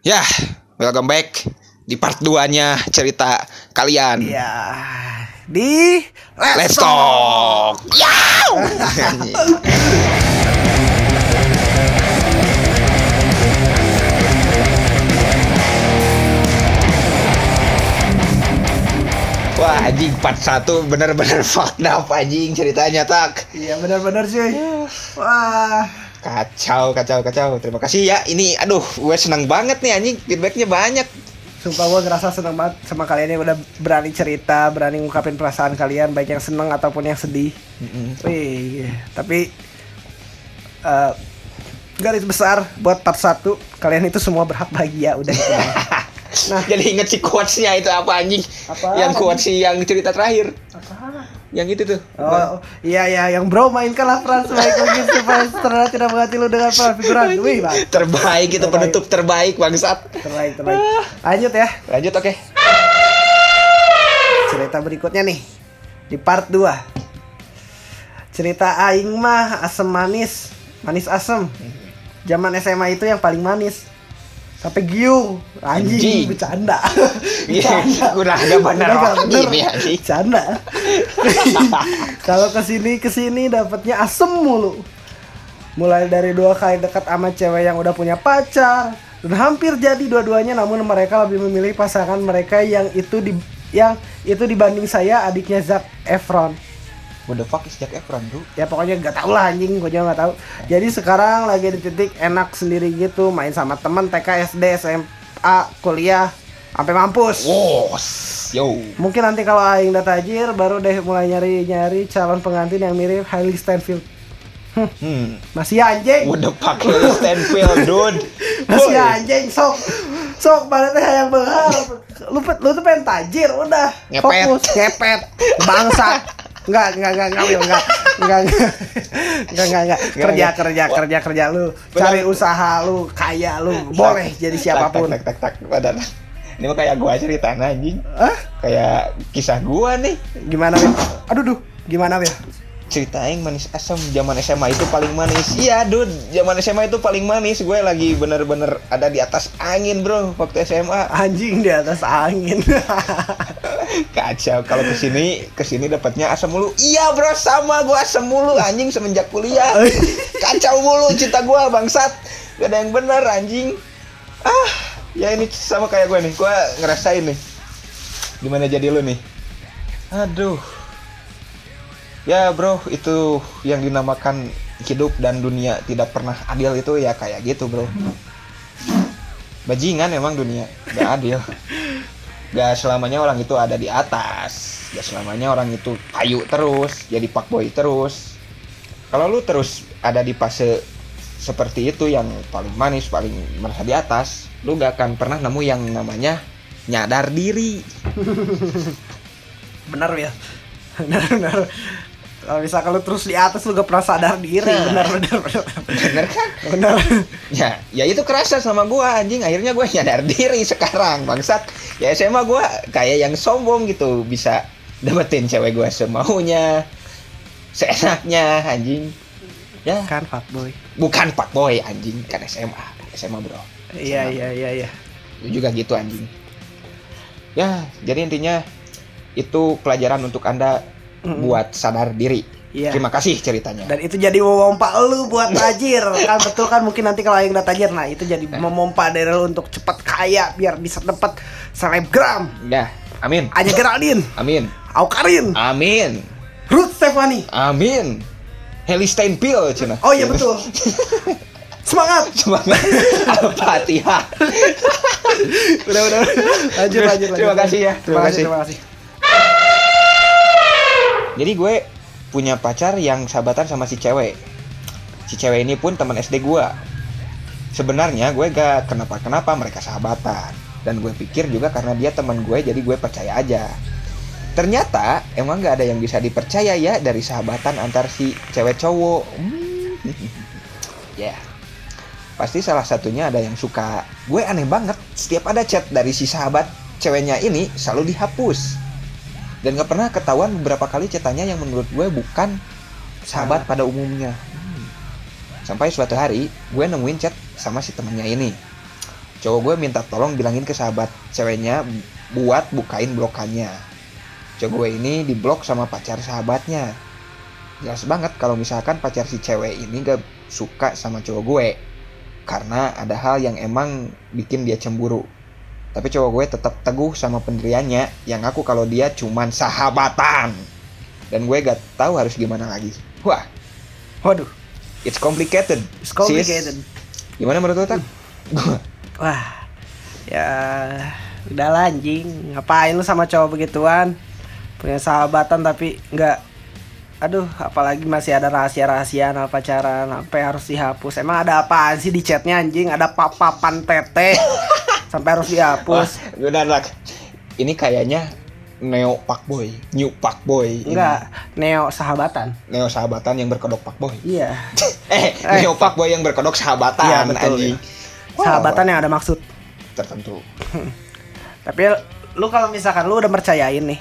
Ya, welcome back di part 2-nya cerita kalian. Ya di Let's talk. Yow! Wah anjing part 1 bener-bener fucked up anjing ceritanya tak Iya benar-benar cuy. Wah. Kacau kacau kacau Terima kasih ya Ini aduh gue seneng banget nih anjing Feedbacknya banyak Sumpah gue ngerasa seneng banget sama kalian yang udah berani cerita, berani ngungkapin perasaan kalian, baik yang seneng ataupun yang sedih. Wih, tapi eh, garis besar buat part 1 kalian itu semua berhak bahagia udah gitu. Nah, jadi inget si quotes-nya itu apa anjing? Apa? Yang quotes yang cerita terakhir. Apa? Yang itu tuh. Oh, iya iya yang bro mainkanlah peran sebaik mungkin supaya setelah tidak mengganti lu dengan peran figuran. Wih, bang. Terbaik itu Terbaik. penutup terbaik bangsat. Terbaik, terbaik. Lanjut ya. Lanjut oke. Cerita berikutnya nih di part 2. Cerita aing mah asem manis, manis asem. Zaman SMA itu yang paling manis. Sampai giung, Anjing. anjing, bercanda. Iya, udah ada bener nih anjing. Bercanda. Kalau ke sini ke sini dapatnya asem mulu. Mulai dari dua kali dekat sama cewek yang udah punya pacar dan hampir jadi dua-duanya namun mereka lebih memilih pasangan mereka yang itu di yang itu dibanding saya adiknya Zac Efron. What the fuck is Jack Efron, bro? Ya pokoknya nggak tahu lah anjing, gue juga nggak tahu. Jadi sekarang lagi di titik enak sendiri gitu, main sama teman TK, SD, SMA, kuliah, sampai mampus. Wow, yo. Mungkin nanti kalau aing udah tajir baru deh mulai nyari-nyari calon pengantin yang mirip Hailey Steinfeld. Hmm. Masih anjing. What the fuck is Stanfield, dude? Masih Boy. anjing sok. Sok mana teh yang berharap. Lu lu tuh pengen tajir udah. Ngepet. Fokus ngepet. Bangsa. Enggak, enggak, enggak, enggak, Wil, enggak, enggak, enggak, enggak, enggak, enggak, kerja, kerja, kerja, kerja, lu, cari usaha lu, kaya lu, boleh jadi siapa pun. Tak, tak, tak, tak, tak. Badan. Ini mah kayak gua cerita anjing. Hah? Kayak kisah gua nih. Gimana, Wil? Aduh, duh, gimana, Wil? Cerita yang manis asam zaman SMA itu paling manis. Iya dude zaman SMA itu paling manis. Gue lagi bener-bener ada di atas angin bro waktu SMA Anjing di atas angin. kacau kalau ke sini ke sini dapatnya asam mulu. Iya bro sama gue asam mulu anjing semenjak kuliah. Kacau mulu cinta gue bangsat. Gak ada yang bener anjing. Ah ya ini sama kayak gue nih. Gue ngerasain nih gimana jadi lu nih. Aduh ya bro itu yang dinamakan hidup dan dunia tidak pernah adil itu ya kayak gitu bro. Bajingan emang dunia gak adil. Gak selamanya orang itu ada di atas gak selamanya orang itu payu terus jadi pak boy terus. Kalau lu terus ada di fase seperti itu yang paling manis paling merasa di atas lu gak akan pernah nemu yang namanya nyadar diri. Benar ya benar benar kalau misalkan lu terus di atas lu gak pernah sadar diri. Benar benar benar. Bener kan? Benar. Ya ya itu kerasa sama gua anjing. Akhirnya gua nyadar diri sekarang bangsat. Ya SMA gua kayak yang sombong gitu bisa dapetin cewek gua semaunya seenaknya anjing. Ya. Kan fuckboy. Bukan pak boy anjing. Kan SMA SMA bro. Iya iya iya iya. Lu juga gitu anjing. Ya jadi intinya itu pelajaran untuk anda Mm-mm. buat sadar diri Iya. terima kasih ceritanya dan itu jadi memompa lu buat tajir kan betul kan mungkin nanti kalau yang udah tajir nah itu jadi memompa dari lu untuk cepat kaya biar bisa dapat selebgram ya amin Anya Geraldine amin Aukarin amin Ruth Stefani Amin. Heli Steinpil cina. oh iya betul semangat Semangat. Al-Fatihah. udah udah lanjut lanjut Terima lanjut. kasih ya, terima terima kasih. terima kasih Jadi gue punya pacar yang sahabatan sama si cewek. Si cewek ini pun teman SD gue. Sebenarnya gue gak kenapa-kenapa mereka sahabatan. Dan gue pikir juga karena dia teman gue jadi gue percaya aja. Ternyata emang gak ada yang bisa dipercaya ya dari sahabatan antar si cewek cowok. Hmm. Ya. Pasti salah satunya ada yang suka. Gue aneh banget. Setiap ada chat dari si sahabat ceweknya ini selalu dihapus. Dan gak pernah ketahuan beberapa kali chatanya yang menurut gue bukan sahabat pada umumnya. Hmm. Sampai suatu hari gue nemuin chat sama si temennya ini. cowok gue minta tolong bilangin ke sahabat ceweknya buat bukain blokannya cowok gue ini diblok sama pacar sahabatnya jelas banget kalau misalkan pacar si cewek ini gak suka sama cowok gue karena ada hal yang emang bikin dia cemburu tapi cowok gue tetap teguh sama pendiriannya yang aku kalau dia cuman sahabatan dan gue gak tahu harus gimana lagi wah Waduh, it's complicated it's complicated. Sis, gimana menurut lo Tan? Wah, ya udah lah, anjing. Ngapain lu sama cowok begituan? Punya sahabatan tapi nggak Aduh, apalagi masih ada rahasia-rahasiaan apa pacaran, sampai harus dihapus. Emang ada apaan sih di chatnya anjing? Ada papapan tete sampai harus dihapus. Wah, benar lah. Ini kayaknya neo pak boy, new pak boy. ini. Enggak, neo sahabatan. Neo sahabatan yang berkedok pak boy. Iya. Eh, Eh. neo pak boy yang berkedok sahabatan Iya, betul, anjing. Wah, Sahabatan yang ada maksud. tertentu. Tapi lu kalau misalkan lu udah percayain nih,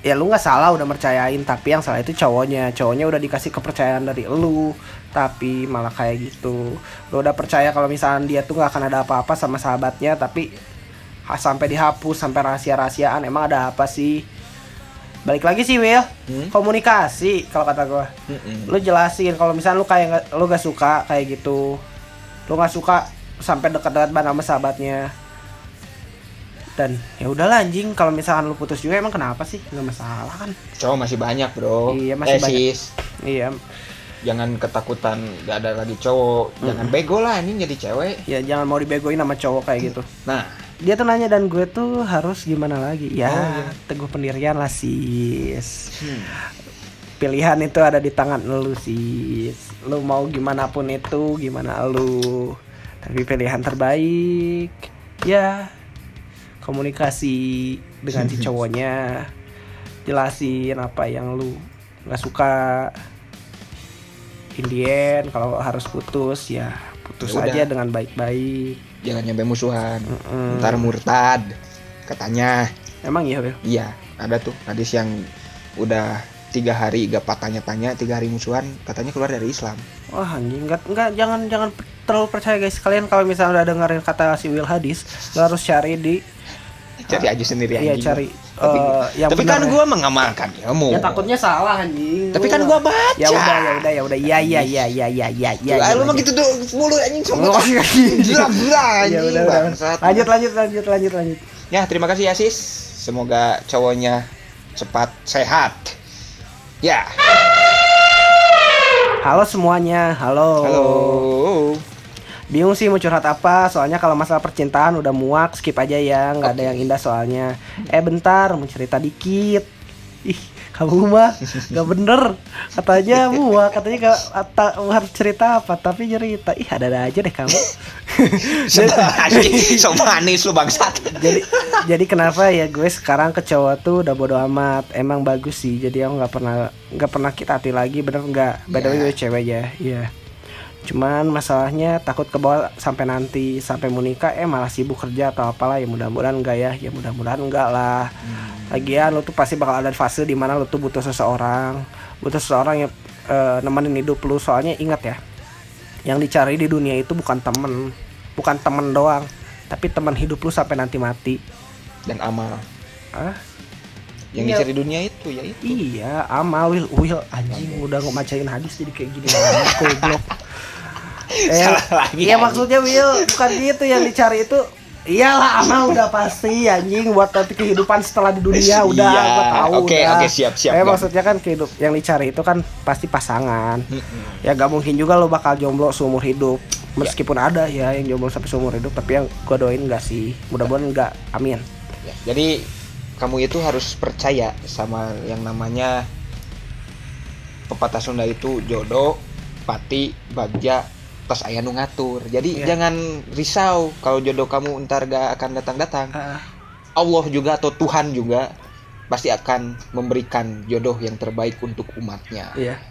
ya lu nggak salah udah percayain, tapi yang salah itu cowoknya. Cowoknya udah dikasih kepercayaan dari lu, tapi malah kayak gitu. Lu udah percaya kalau misalkan dia tuh nggak akan ada apa-apa sama sahabatnya, tapi ha- sampai dihapus, sampai rahasia-rahasiaan. Emang ada apa sih? Balik lagi sih Will, Hmm? komunikasi kalau kata gua. Mm-mm. Lu jelasin kalau misalnya lu kayak lu gak suka kayak gitu. Lu nggak suka sampai dekat-dekat banget sama sahabatnya dan ya udahlah anjing kalau misalkan lu putus juga emang kenapa sih nggak masalah kan Cowok masih banyak, Bro. Iya, masih eh, banyak. sis, iya jangan ketakutan gak ada lagi cowok. Jangan bego lah anjing jadi cewek. ya jangan mau dibegoin sama cowok kayak gitu Nah, dia tuh nanya dan gue tuh harus gimana lagi ya Oh, iya. teguh pendirian lah sis hmm. pilihan itu ada di tangan lu sis lu mau gimana pun itu gimana lu tapi pilihan terbaik ya komunikasi dengan si cowoknya jelasin apa yang lu nggak suka in the end kalau harus putus ya putus Ya aja dengan baik-baik jangan nyampe musuhan. Mm-mm. Ntar murtad. Katanya. emang iya Wil? Iya, ada tuh hadis yang udah tiga hari gak tanya-tanya, tiga hari musuhan, katanya keluar dari Islam. Wah anjing nggak nggak jangan jangan terlalu percaya guys kalian kalau misalnya udah dengerin kata si Will Hadis lo harus cari di Cari aja sendiri iya anjing. cari Tapi, eh, yang tapi kan benar gua mengamalkan ilmu. ya takutnya salah anjing Tapi kan gua baca. ya udah ya udah ya udah iya iya iya iya iya iya iya Ya, lu iya, mah iya. gitu tuh mulu anjing Oh, semua. iya. Gila-gila ya anjing. udah udah bangsat. lanjut lanjut lanjut lanjut lanjut Ya, terima kasih ya, Sis. Semoga cowoknya cepat sehat. Ya, halo semuanya halo halo. Bingung sih mau curhat apa soalnya kalau masalah percintaan udah muak skip aja ya nggak ada yang indah soalnya. Eh bentar mau cerita dikit. Ih kamu mah nggak bener. Katanya muak katanya gak, ata- harus cerita apa tapi cerita ih ada ada aja deh kamu. So manis lu bangsat. jadi jadi kenapa ya gue sekarang ke cowok tuh udah bodo amat. Emang bagus sih jadi aku nggak pernah nggak pernah kita hati lagi bener nggak? By the way Ya. gue cewek ya iya cuman masalahnya takut ke bawah sampai nanti sampai mau nikah eh malah sibuk kerja atau apalah ya mudah-mudahan enggak ya. Ya mudah-mudahan enggak lah. Lagian lu tuh pasti bakal ada fase di mana lu tuh butuh seseorang. Butuh seseorang yang eh, nemenin hidup lu. Soalnya ingat ya yang dicari di dunia itu bukan temen. Bukan temen doang tapi teman hidup lu sampai nanti mati. Dan amal. ah Yang Iya. dicari dunia itu ya itu. iya amal will. Will anjing udah ngomacain hadis jadi kayak gini. Goblok eh, Salah lagi, iya anjing. maksudnya will bukan gitu yang dicari itu Iyalah amal udah pasti anjing buat nanti kehidupan setelah di dunia udah Iya, gua tahu oke, udah. oke, siap, siap, Eh maksudnya kan kehidup yang dicari itu kan pasti pasangan. Ya gak mungkin juga lo bakal jomblo seumur hidup. Meskipun ada ya yang jomblo sampai seumur hidup tapi yang gua doain enggak sih. Mudah-mudahan enggak. Amin. Ya, jadi kamu itu harus percaya sama yang namanya pepatah Sunda itu jodoh, pati, bagja, tos aya nu ngatur. Jadi Iya. jangan risau kalau jodoh kamu ntar gak akan datang-datang. Ah, Allah juga atau Tuhan juga pasti akan memberikan jodoh yang terbaik untuk umatnya. iya.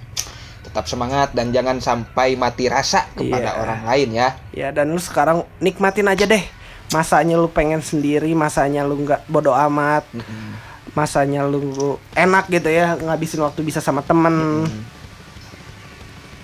Tetap semangat dan jangan sampai mati rasa kepada Iya. orang lain ya. Ya dan lu sekarang nikmatin aja deh. Masanya lu pengen sendiri, masanya lu nggak bodo amat, Mm-mm. masanya lu enak gitu ya ngabisin waktu bisa sama temen, Mm-mm.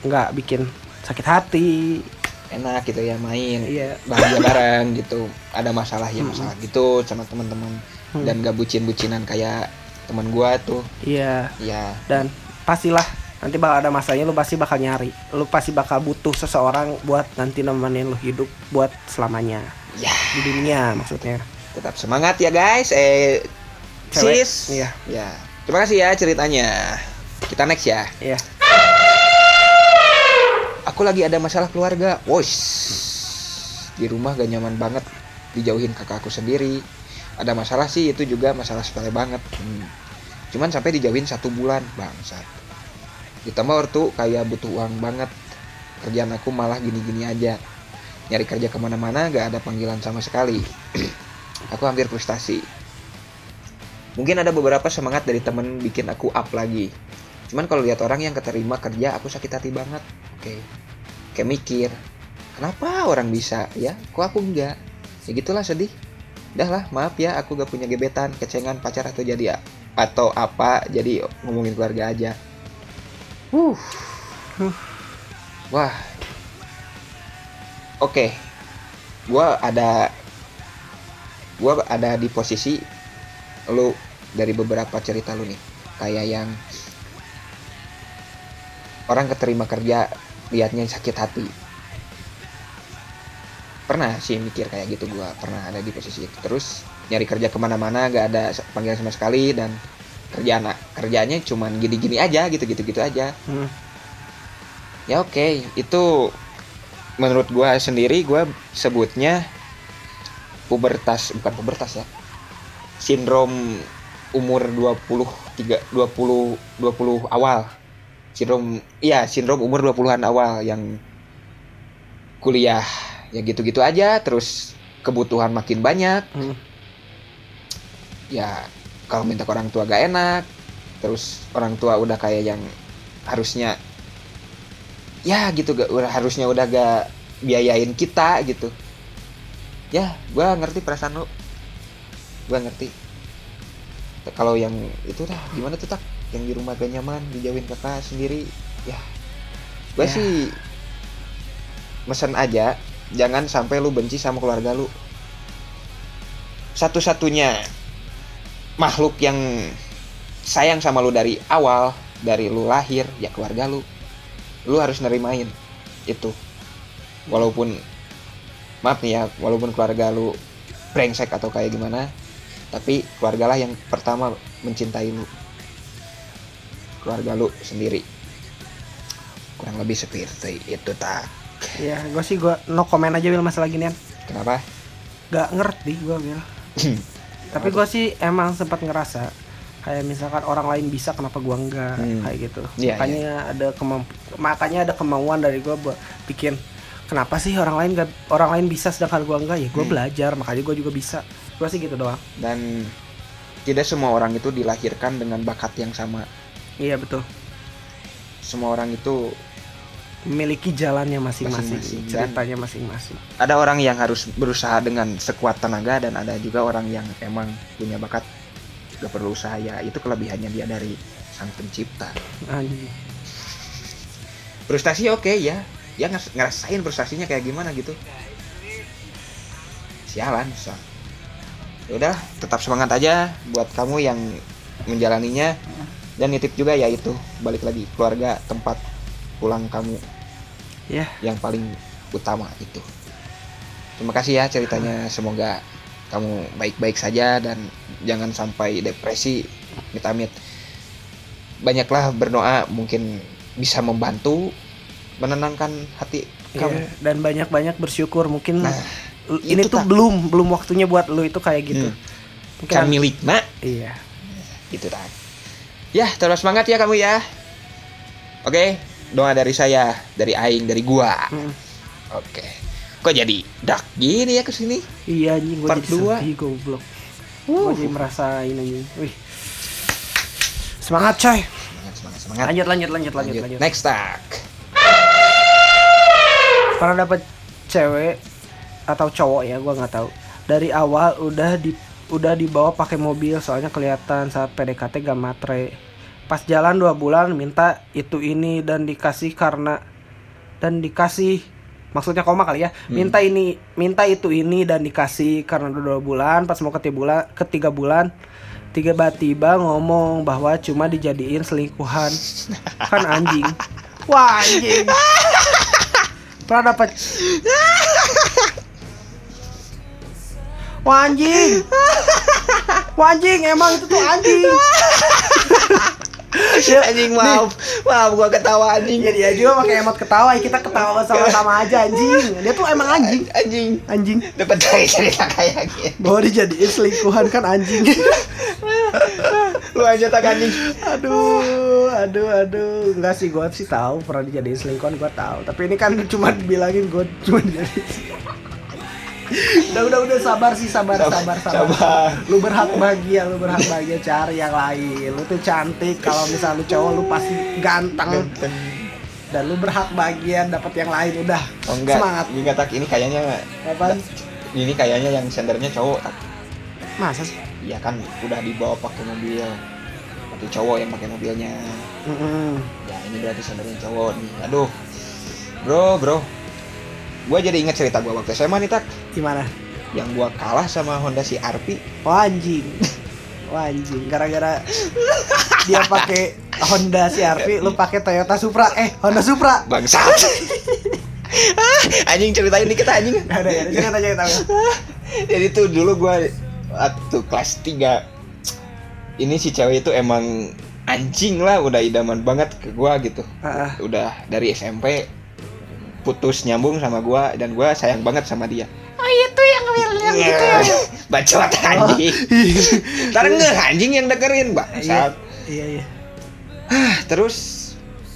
nggak bikin sakit hati. enak gitu ya main Iya. bahagia bareng gitu ada masalah ya masalah gitu sama teman-teman Hmm. dan gak bucin-bucinan kayak teman gua tuh Iya. ya Dan pastilah nanti bakal ada masanya lu pasti bakal nyari. Lu pasti bakal butuh seseorang buat nanti nemenin lu hidup buat selamanya ya di dunia maksudnya. tetap semangat ya guys eh Cewek, sis iya. ya terima kasih ya ceritanya kita next ya Iya. Aku lagi ada masalah keluarga. Wos di rumah gak nyaman banget. Dijauhin kakak aku sendiri. Ada masalah sih itu juga masalah sepele banget. Hmm. cuman sampai dijauhin satu bulan bangsat. Ditambah ortu kayak butuh uang banget. Kerjaan aku malah gini-gini aja. Nyari kerja ke mana-mana gak ada panggilan sama sekali. Aku hampir frustasi. Mungkin ada beberapa semangat dari temen bikin aku up lagi cuman kalau lihat orang yang keterima kerja aku sakit hati banget. Oke. Kayak mikir kenapa orang bisa ya? Kok aku enggak? Ya gitulah sedih. Dah lah maaf ya aku gak punya gebetan kecengan pacar atau jadi atau apa jadi ngomongin keluarga aja. Uh wah. Oke. Gua ada gua ada di posisi lu dari beberapa cerita lu nih. Kayak yang orang keterima kerja liatnya sakit hati. Pernah sih mikir kayak gitu gua pernah ada di posisi itu. Terus nyari kerja ke mana-mana gak ada panggilan sama sekali dan kerjaan kerjanya cuman gini-gini aja gitu gitu aja. Hmm. ya oke. Itu menurut gua sendiri gua sebutnya pubertas bukan pubertas ya sindrom umur 23 20 20 awal sindrom iya sindrom umur 20-an awal yang kuliah ya gitu-gitu aja terus kebutuhan makin banyak. Hmm. ya kalau minta ke orang tua gak enak terus orang tua udah kayak yang harusnya ya gitu gak udah harusnya udah gak biayain kita gitu. Ya gua ngerti perasaan lu. Gua ngerti. Kalau yang itu dah gimana tuh tak yang di rumah gak nyaman dijauhin kakak sendiri ya. Gua Ya. sih mesen aja jangan sampai lu benci sama keluarga lu. Satu-satunya makhluk yang sayang sama lu dari awal dari lu lahir ya keluarga lu. Lu harus nerimain itu. Walaupun maaf nih ya walaupun keluarga lu brengsek atau kayak gimana tapi keluarga lah yang pertama mencintai lu keluarga lu sendiri kurang lebih seperti itu tak Ya, gue sih gue no comment aja bil masalah ginian. kenapa Gak ngerti gue bil. Tapi gue sih emang sempat ngerasa kayak misalkan orang lain bisa kenapa gua enggak Hmm. kayak gitu. Iya, makanya ada kemamp makanya ada kemauan dari gua buat bikin kenapa sih orang lain gak, orang lain bisa sedangkan gua enggak ya gua Hmm. belajar makanya gua juga bisa. Gua sih gitu doang. dan tidak semua orang itu dilahirkan dengan bakat yang sama Iya betul. semua orang itu Memiliki jalannya masing-masing, ceritanya masing-masing. ada orang yang harus berusaha dengan sekuat tenaga dan ada juga orang yang emang punya bakat gak perlu usaha ya itu kelebihannya dia dari sang pencipta Anjing. frustasi oke ya ya ngeras- ngerasain frustasinya kayak gimana gitu sialan so. udah tetap semangat aja buat kamu yang menjalaninya dan nitip juga ya itu balik lagi keluarga tempat pulang kamu Ya. yang paling utama itu terima kasih ya ceritanya semoga kamu baik-baik saja dan jangan sampai depresi amit-amit banyaklah berdoa mungkin bisa membantu menenangkan hati kamu Iya, dan banyak-banyak bersyukur mungkin Nah, ini itu tuh tak. belum belum waktunya buat lu itu kayak gitu. Hmm. Mungkin kan milik nak iya. gitu tak ya terus semangat ya kamu ya oke doa dari saya dari aing dari gua Hmm. oke kok jadi dark gini ya ke sini Iya anjing gua Part jadi dua. sedih goblok. Gua jadi merasa ini anjing. Wih. Semangat coy. semangat semangat semangat Lanjut lanjut lanjut lanjut Lanjut. lanjut. next tak Pernah dapet cewek atau cowok ya gua nggak tahu. Dari awal udah di udah dibawa pakai mobil soalnya kelihatan saat PDKT gak matre. Pas jalan dua bulan minta itu ini dan dikasih karena dan dikasih maksudnya koma kali ya minta ini minta itu ini dan dikasih karena udah dua bulan pas mau ketiga bulan ketiga bulan tiba-tiba ngomong bahwa cuma dijadiin selingkuhan. Kan anjing. Wah anjing. Pernah dapat wah anjing wah anjing emang itu tuh anjing Ya, anjing maaf maaf gua ketawa anjing Ya dia juga pakai emot ketawa, ya kita ketawa sama-sama aja anjing. Dia tuh emang anjing. anjing Anjing. dapat dari cerita kayak gitu Bahwa dijadiin selingkuhan kan anjing. lu aja tak anjing aduh, aduh, aduh. Enggak sih gua sih tahu pernah dijadiin selingkuhan gua tahu. Tapi ini kan cuma bilangin gua cuma jadi udah udah udah sabar sih sabar sabar sabar, sabar. lu berhak bahagia lu berhak bahagia cari yang lain. Lu tuh cantik kalau misalnya lu cowok lu pasti ganteng. Dan lu berhak bahagia dapat yang lain udah. Oh enggak. Semangat. Enggak tak ini kayaknya Apaan? ini kayaknya yang sendernya cowok tak masa sih? Iya kan udah dibawa pakai mobil. Tapi cowok yang pakai mobilnya. Mm-mm. Ya ini berarti sendernya cowok nih. Aduh. Bro bro Gua jadi inget cerita gua waktu SMA nih tak. Gimana? Yang gua kalah sama Honda CRV Wah anjing. Wah anjing. Gara-gara dia pakai Honda CRV lu pakai Toyota Supra. Eh Honda Supra. Bangsat. Ah, Anjing ceritain dikit anjing. Gak ada ya cerita cerita Jadi tuh dulu gua Waktu kelas 3 Ini si cewek itu emang Anjing lah udah idaman banget ke gua gitu. Ah, ah. udah dari SMP putus nyambung sama gua dan gua sayang banget sama dia. Oh itu yang yang gitu ya Bacot anjing. Ntar ngeh anjing yang dengerin, Mbak. Iya iya iya Terus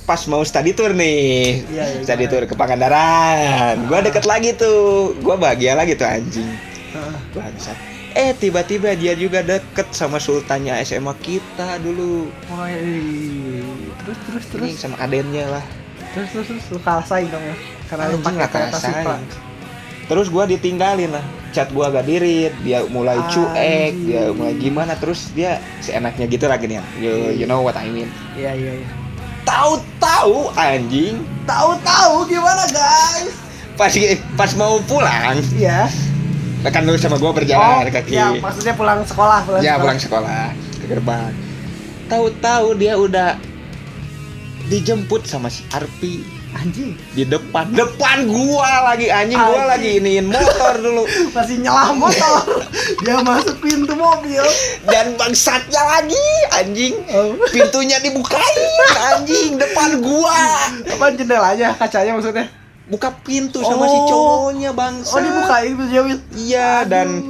pas mau study tour nih. Iya, iya, study tour ke Pangandaran. Gua deket lagi tuh. Gua bahagia lagi tuh anjing. Ah, Bangsat. Eh tiba-tiba dia juga deket sama sultannya SMA kita dulu. Wah, iya. terus terus terus Ini sama adennya lah. terus terus terus lu kalah saing dong ya karena lu pakai. Supra Terus gua ditinggalin lah. Chat gua gak dirit, dia mulai cuek, dia mulai gimana terus dia seenaknya gitu lagi nih. You, you know what I mean. iya iya iya Tahu-tahu anjing tahu-tahu gimana guys pas pas mau pulang, iya kan lu sama gua berjalan kaki. ya maksudnya pulang sekolah pulang Ya sekolah. pulang sekolah ke gerbang. Tahu-tahu dia udah dijemput sama si Arpi anjing. Di depan. Depan gua lagi anjing. Gua Anjing. lagi iniin motor dulu. Masih nyelah motor. Dia masuk pintu mobil. Dan bangsatnya lagi anjing. Oh. pintunya dibukain anjing depan gua. Apa jendelanya kacanya maksudnya? Buka pintu sama si Oh. cowoknya bangsa oh dibukain pintu iya dan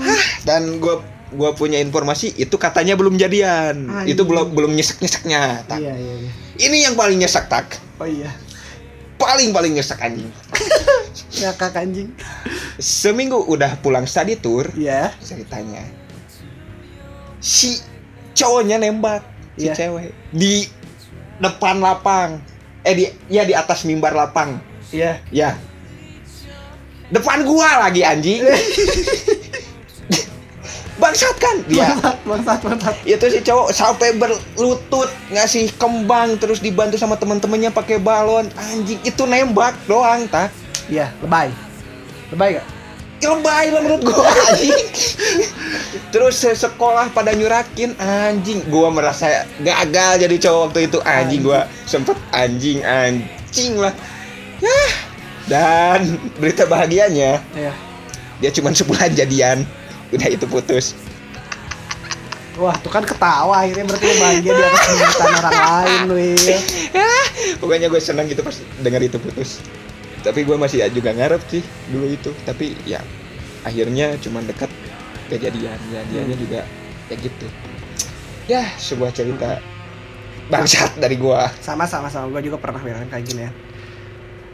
hah, dan gua gua punya informasi itu katanya belum jadian. Anjing. itu belum belum nyesek nyeseknya tak. Iya iya iya. Ini yang paling nyesek tak. Oh iya paling paling nyesek anjing. Ngakak anjing. Seminggu udah pulang study tour iya. ceritanya. Si cowoknya nembak si Iya. cewek di depan lapang. Eh di ya di atas mimbar lapang. Iya. Ya. Depan gua lagi anjing bangsat kan? Dia bangsat bangsat bangsat. Itu si cowok sampai berlutut ngasih kembang terus dibantu sama teman-temannya pakai balon. Anjing itu nembak doang tak iya lebay. Lebay gak? Lebay lah menurut gua anjing. Terus se- sekolah pada nyurakin anjing. Gua merasa gagal jadi cowok waktu itu. Anjing gua sempet anjing anjing lah. Ya dan berita bahagianya iya. dia cuma sebulan jadian udah itu putus. Wah tuh kan ketawa akhirnya berarti lu bahagia di atas penderitaan orang lain lu ya pokoknya gue senang gitu pas dengar itu putus. Tapi gue masih juga ngarep sih dulu itu. Tapi ya akhirnya cuma dekat kejadian. Jadiannya juga ya gitu. Ya sebuah cerita bangsat dari gua. Sama sama sama. Gue juga pernah bilang kayak gini ya.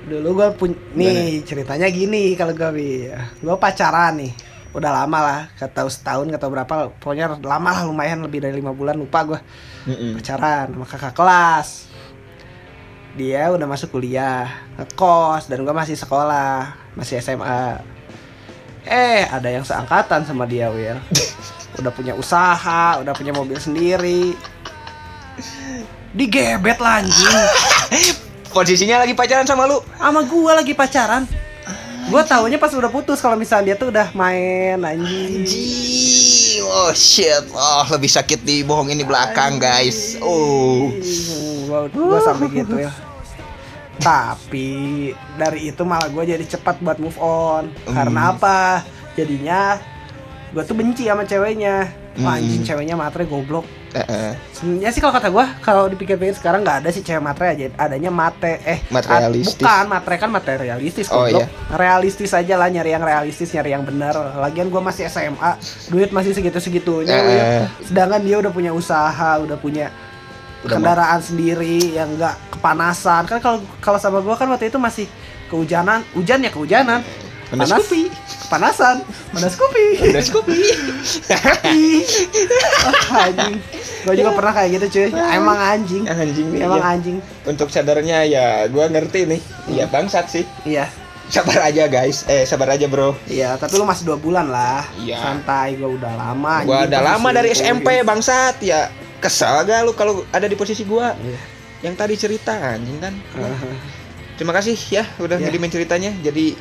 Dulu gue pun nih ceritanya gini kalau gue gue pacaran nih udah lama lah tahu setahun tahu berapa. Pokoknya lama lah lumayan lebih dari lima bulan lupa gue Mm-mm. pacaran sama kakak kelas. Dia udah masuk kuliah ngekos dan gue masih sekolah masih SMA eh ada yang seangkatan sama dia Will udah punya usaha udah punya mobil sendiri. Digebet lah anjing. Posisinya lagi pacaran sama lu. Sama gua lagi pacaran. Gua taunya pas udah putus kalau misalnya dia tuh udah main anjing. Anjing. Oh shit. Oh, lebih sakit di bohongin di belakang, guys. Oh. Hmm, Gua, gua sampai gitu ya. Tapi dari itu malah gue jadi cepat buat move on. Karena Hmm. apa? Jadinya gue tuh benci sama ceweknya. Wah, Hmm. anjing ceweknya matre goblok. Heeh. Sebenarnya sih kalau kata gua kalau dipikir-pikir sekarang nggak ada sih cewek matre aja, adanya mate eh Materialistis. bukan matre kan materialistis Oh, iya. Realistis aja lah nyari yang realistis, nyari yang benar. Lagian gua masih SMA, duit masih segitu-segitunya. Eh, eh. Sedangkan dia udah punya usaha, udah punya Udah kendaraan sendiri yang nggak kepanasan. Kan kalau kalau sama gua kan waktu itu masih kehujanan, hujan ya kehujanan. Panas Panas kopi. Panasan, panas kopi. Udah Scoopy. Ih, ah, anjing. Gue juga pernah kayak gitu cuy. Emang anjing. anjing nih. Emang iya. anjing. Untuk sadarnya ya gua ngerti nih. Iya bangsat sih. Iya. Sabar aja guys. Eh sabar aja bro. Iya, tapi lu masih dua bulan lah. Iya. Santai, gue udah lama. Anjing, udah lama dari. SMP bangsat ya. Kesal gak lu kalau ada di posisi gua? Iya. Yang tadi cerita anjing kan. Heeh. Terima kasih ya udah Ya. ngirimin ceritanya. Jadi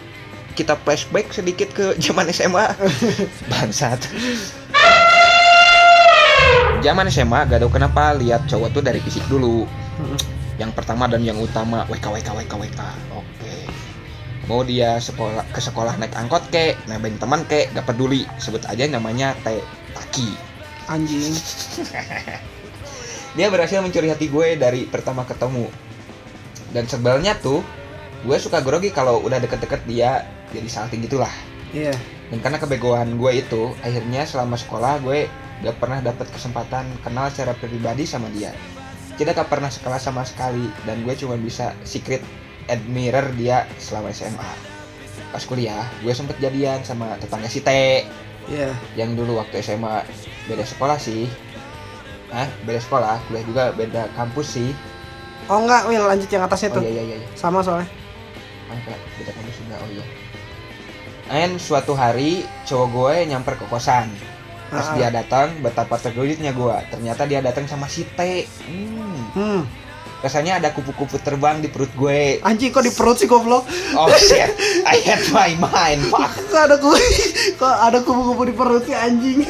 kita flashback sedikit ke zaman SMA. Bangsat. Zaman SMA gak tau kenapa lihat cowok tuh dari fisik dulu. Yang pertama dan yang utama WK WK WK WK. Oke. Mau dia sekolah ke sekolah naik angkot kek, nebeng teman kek, gak peduli. Sebut aja namanya T Taki. Anjing. Dia berhasil mencuri hati gue dari pertama ketemu. Dan sebelnya tuh, gue suka grogi kalau udah deket-deket dia jadi salting gitulah. Iya. Dan karena kebegoan gue itu, akhirnya selama sekolah gue gak pernah dapat kesempatan kenal secara pribadi sama dia. Tidak gak pernah sekelas sama sekali, dan gue cuma bisa secret admirer dia selama SMA. Pas kuliah, gue sempet jadian sama tetangga si T, Iya. yang dulu waktu SMA beda sekolah sih. Hah? Beda sekolah, kuliah juga beda kampus sih. Oh enggak, Will lanjut yang atasnya Oh tuh. iya iya iya. Sama soalnya. Enggak, beda kampus juga. Oh iya. And suatu hari cowok gue nyamper ke kosan. Pas Ah. dia datang, betapa terkejutnya gue. Ternyata dia datang sama si T. Hmm. Hmm. Rasanya ada kupu-kupu terbang di perut gue. Anjing kok di perut sih goblok? Oh shit, I had my mind. Fuck. Kok ada kupu kok ada kupu-kupu di perut sih anjing?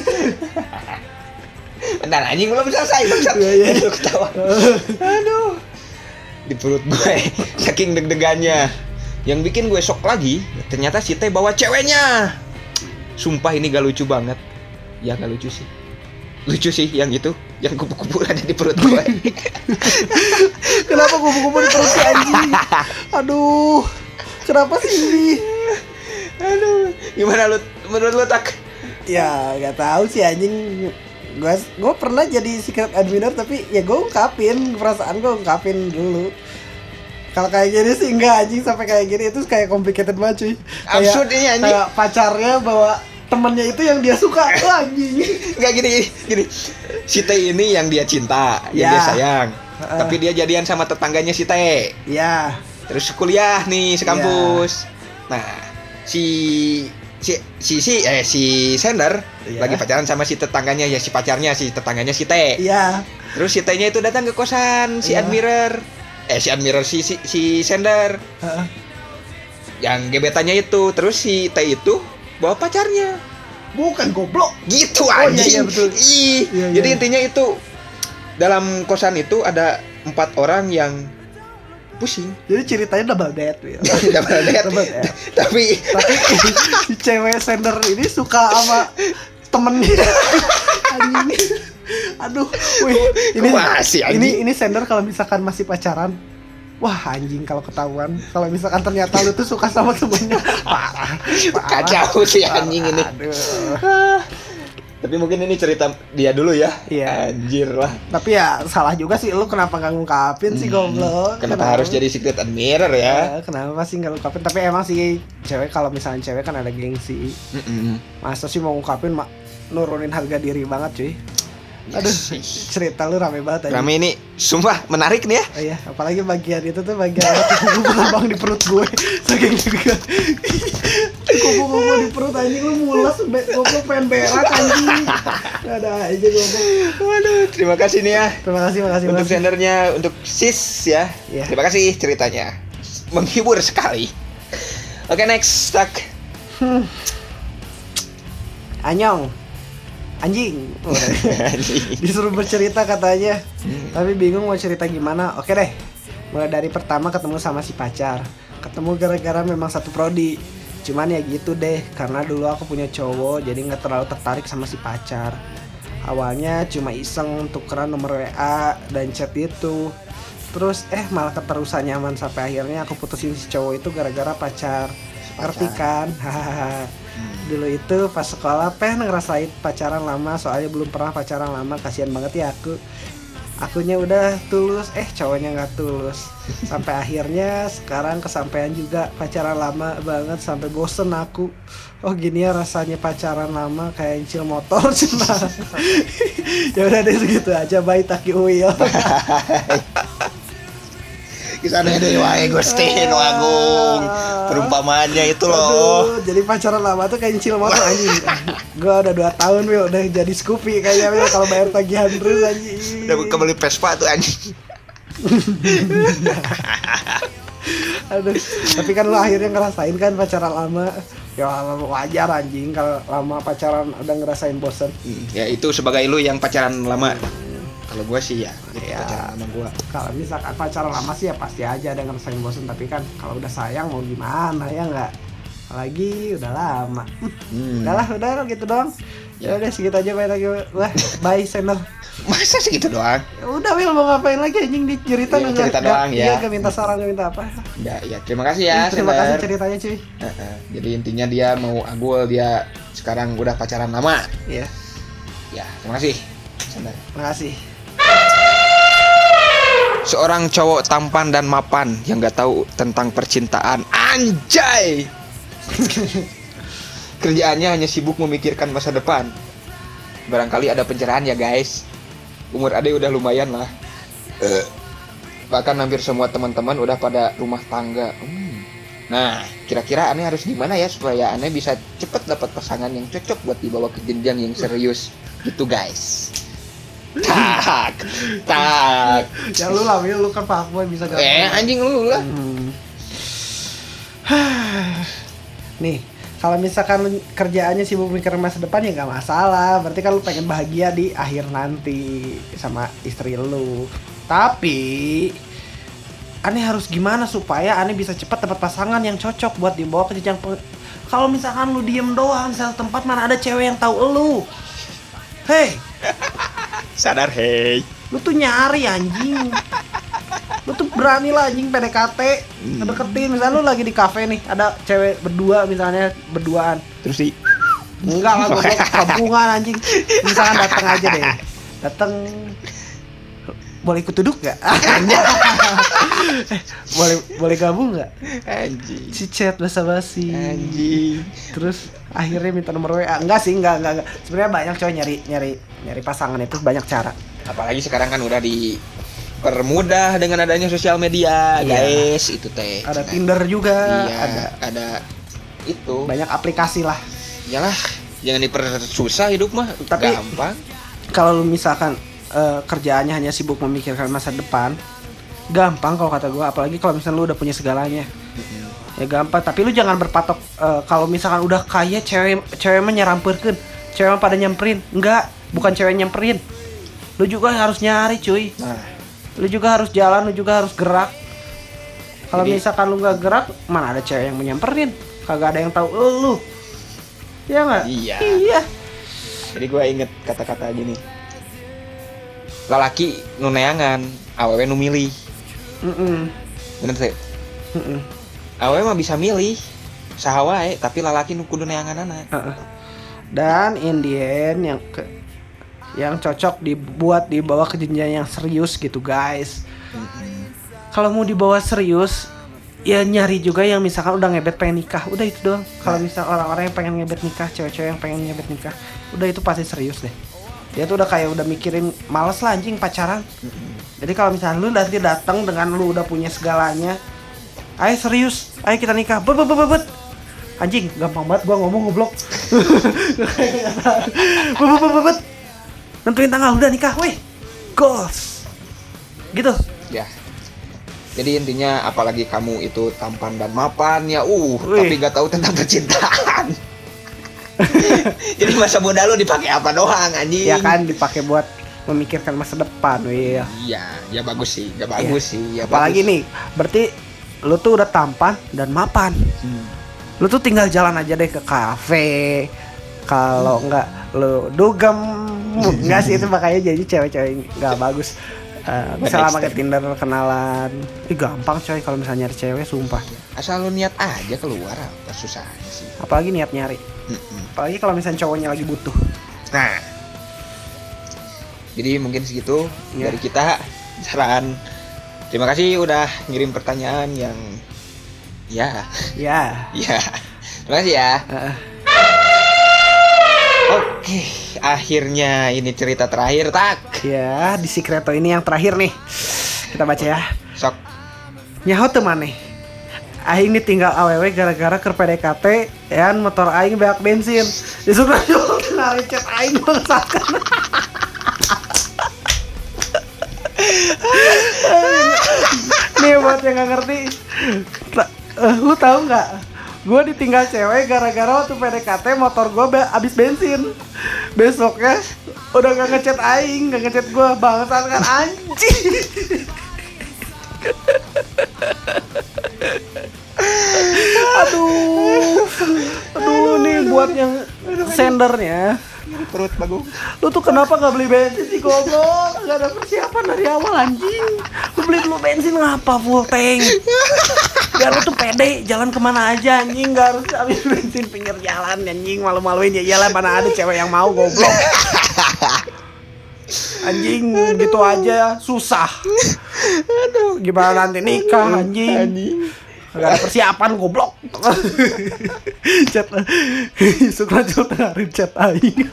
Bentar anjing belum selesai bangsat. Iya, iya. Lu ketawa. Aduh. Di perut gue saking deg-degannya. Yang bikin gue shock lagi, ternyata si T bawa ceweknya. Sumpah ini gak lucu banget. Ya gak lucu sih. Lucu sih yang itu, yang kupu-kupu ada di perut gue. Kenapa kupu-kupu di perut sih anjing? Aduh. Kenapa sih ini? Aduh, gimana lu menurut lu tak? Ya nggak tahu sih anjing gue gue pernah jadi secret admirer tapi ya gue ungkapin perasaan gue ungkapin dulu kalau kayak gini sih enggak anjing sampai kayak gini itu kayak complicated banget cuy Kayak- Absurd ini, anjing. kayak pacarnya bawa temennya itu yang dia suka Wah, anjing Enggak gini, gini. Si T ini yang dia cinta, yang Ya. dia sayang. Heeh. Tapi dia jadian sama tetangganya si T. ya terus kuliah nih sekampus nah si si si si eh si Sender Iya. lagi pacaran sama si tetangganya ya si pacarnya si tetangganya si T iya terus si T-nya itu datang ke kosan si Iya. admirer eh si admirer si si, si Sender Heeh. yang gebetannya itu terus si T itu bawa pacarnya bukan goblok gitu Oh, iya, anjing iya, betul. Ih, Iya, jadi iya. intinya itu dalam kosan itu ada empat orang yang pusing jadi ceritanya double date Will. double date. Double date. tapi tapi si cewek sender ini suka sama temennya anjing aduh wih ini masih, anjing? ini ini sender kalau misalkan masih pacaran wah anjing kalau ketahuan kalau misalkan ternyata lu tuh suka sama temennya parah, parah. Kacau sih anjing ini. Aduh. Tapi mungkin ini cerita dia dulu ya. Iya. Anjir lah. tapi ya salah juga sih lu kenapa nggak ngungkapin sih goblok Hmm. Kenapa harus jadi secret admirer ya? Ya, kenapa sih nggak ngungkapin tapi emang sih cewek kalau misalnya cewek kan ada gengsi Mm-mm. masa sih mau ngungkapin mak nurunin harga diri banget cuy aduh Yes. cerita lu rame banget aja Rame ini sumpah menarik nih ya. oh iya apalagi bagian itu tuh bagian terbang di perut gue saking juga kupu-kupu di perut anjing lu mules be goblok pengen berak anjing ada aja goblok Waduh, terima kasih nih ya terima kasih makasih untuk makasih sendernya untuk sis ya. Iya. Terima kasih ceritanya. Menghibur sekali. Oke, next tak. anyong anjing. Disuruh bercerita katanya. Tapi bingung mau cerita gimana. Oke deh. Mulai dari pertama ketemu sama si pacar. Ketemu gara-gara memang satu prodi. Cuman ya gitu deh. Karena dulu aku punya cowok jadi nggak terlalu tertarik sama si pacar. Awalnya cuma iseng tukeran nomor WA dan chat itu. Terus eh malah keterusan nyaman sampai akhirnya aku putusin si cowok itu gara-gara pacar. Ngerti kan? Hahaha dulu itu pas sekolah pengen ngerasain pacaran lama soalnya belum pernah pacaran lama kasihan banget ya aku. Akunya udah tulus eh cowoknya nggak tulus. Sampai akhirnya sekarang kesampaian juga pacaran lama banget sampai bosen aku. Oh gini ya rasanya pacaran lama kayak incil motor cuma. Ya udah deh segitu aja bye taki uil Kisah dari wae Gustin Wagung. Perumpamaannya itu loh. Aduh, jadi pacaran lama tuh kayak incil motor anjing gua udah dua tahun Wil udah jadi Scoopy kayaknya Wil kalau bayar tagihan terus anjing Udah kembali Vespa tuh anjing. Aduh, tapi kan lu akhirnya ngerasain kan pacaran lama. Ya wajar anjing kalau lama pacaran udah ngerasain bosen. Hmm, Ya itu sebagai lu yang pacaran lama. Kalau gua sih ya, itu Ya. pacaran sama gua. Kalau misalkan pacaran lama sih ya pasti aja ada ngerasain bosen. Tapi kan kalau udah sayang mau gimana ya nggak? Apalagi udah lama. Hmm, Hmm. Udahlah, udah gitu doang. Ya udah segitu aja bye lagi. Wah, bye Sender. Masa segitu doang? Ya Udah Wil mau ngapain lagi anjing di cerita nggak- cerita doang, ya. Iya, gak minta saran, gak minta apa. Ya, ya terima kasih ya, Terima kasih Sender. ceritanya cuy. Heeh. Jadi intinya dia mau agul dia sekarang udah pacaran lama. Iya, Ya, terima kasih. Sender. makasih. Seorang cowok tampan dan mapan yang gak tahu tentang percintaan. Anjay! Kerjaannya hanya sibuk memikirkan masa depan. Barangkali ada pencerahan ya guys. Umur ade udah lumayan lah. Eh, bahkan hampir semua teman-teman udah pada rumah tangga. Hmm. Nah, kira-kira aneh harus gimana ya supaya aneh bisa cepet dapat pasangan yang cocok buat dibawa ke jenjang yang serius gitu guys. Tak, tak. Ya lu lah, Wil, lu kan fuckboy bisa gak? Eh anjing lu lah. Hmm. Nih, kalau misalkan kerjaannya sibuk mikir masa depan ya nggak masalah. Berarti kan lu pengen bahagia di akhir nanti sama istri lu. Tapi aneh harus gimana supaya aneh bisa cepat dapat pasangan yang cocok buat dibawa ke jenjang pe- kalau misalkan lu diem doang di satu tempat mana ada cewek yang tahu lu hei Sadar hei. lu tuh nyari anjing. Lu tuh berani lah anjing PDKT ngedeketin. Misalnya lu lagi di kafe nih ada cewek berdua misalnya berduaan. Terus sih. enggak lah goblok kampungan anjing. Misalkan datang aja deh. Datang boleh ikut duduk gak? boleh boleh gabung nggak? Anjing. Si chat basa basi. Anjing. Terus akhirnya minta nomor WA. Enggak sih, enggak enggak. enggak. Sebenarnya banyak cowok nyari nyari nyari pasangan itu banyak cara. Apalagi sekarang kan udah dipermudah dengan adanya sosial media, Iya. guys. Itu teh. Ada Nah, Tinder juga, Iya, ada ada, itu. banyak aplikasi lah. Iyalah, jangan dipersusah hidup mah. Tapi- gampang. Kalau misalkan eh, kerjaannya hanya sibuk memikirkan masa depan, gampang kalau kata gua. Apalagi kalau misalnya lu udah punya segalanya. Ya gampang, tapi lu jangan berpatok eh, kalau misalkan udah kaya cewek cewek mah nyarampeurkeun. Cewek pada nyamperin. Enggak, bukan cewek nyamperin. Lu juga harus nyari, cuy. Nah, lu juga harus jalan lu juga harus gerak kalau misalkan lu nggak gerak mana ada cewek yang menyamperin kagak ada yang tahu lu Iya nggak Iya. iya jadi gue inget kata-kata gini. Lalaki nu neangan, awewe nu milih. Mm-mm. Bener teh? Mm-mm. Awewe mah bisa milih. Saha wae, tapi lalaki nu kudu neangan anak. Heeh. dan in the end yang ke yang cocok dibuat dibawa ke jenjang yang serius gitu guys kalau mau dibawa serius ya nyari juga yang misalkan udah ngebet pengen nikah udah itu doang kalau misal orang-orang yang pengen ngebet nikah cewek-cewek yang pengen ngebet nikah udah itu pasti serius deh dia tuh udah kayak udah mikirin males lah anjing pacaran jadi kalau misalnya lu nanti datang dengan lu udah punya segalanya ayo serius ayo kita nikah bet bet bet bet, bet. anjing gampang banget gua ngomong goblok bebet bebet bebet nentuin tanggal udah nikah weh goals gitu Ya. Jadi intinya apalagi kamu itu tampan dan mapan ya uh Wih. tapi gak tahu tentang percintaan. Jadi masa muda lu dipakai apa doang anjing? ya kan dipakai buat memikirkan masa depan weh Iya, ya bagus sih, ya bagus sih, ya apalagi bagus. nih berarti lu tuh udah tampan dan mapan. Hmm. lu tuh tinggal jalan aja deh ke kafe. Kalau enggak lu dugem. Enggak sih itu makanya jadi cewek-cewek nggak bagus. Eh, misalnya pakai Tinder kenalan. Ih, gampang coy kalau misalnya nyari cewek sumpah. Asal lu niat aja keluar apa susahnya sih. apalagi niat nyari Mm-mm. apalagi kalau misalnya cowoknya lagi butuh Nah, jadi mungkin segitu Ya. dari kita saran. Terima kasih udah ngirim pertanyaan yang ya, ya ya. Terima kasih ya. eh, Oke, akhirnya ini cerita terakhir tak. ya di Secreto ini yang terakhir nih kita baca ya Sok. nyaho teman nih Aing ini tinggal aww gara-gara ke PDKT ya motor Aing banyak bensin. Disuruh nari chat Aing bangsakan nih buat yang nggak ngerti eh, lu tahu nggak? Gue ditinggal cewek gara-gara waktu PDKT motor gue be- abis bensin. Besoknya udah gak ngechat Aing gak ngechat gue bangsat kan anjing aduh. Aduh nih buat yang sendernya. Perut bagus. lu tuh kenapa nggak beli bensin sih goblok? Nggak ada persiapan dari awal anjing. Lu beli dulu bensin ngapa full tank? Biar lu tuh pede jalan ke mana aja anjing. Nggak harus habis bensin pinggir jalan anjing. Malu-maluin ya iyalah mana ada cewek yang mau goblok. Anjing gitu aja susah. Aduh. Gimana nanti nikah anjing Gak ada persiapan goblok. Chat Sukra Jul tengah rip chat aing.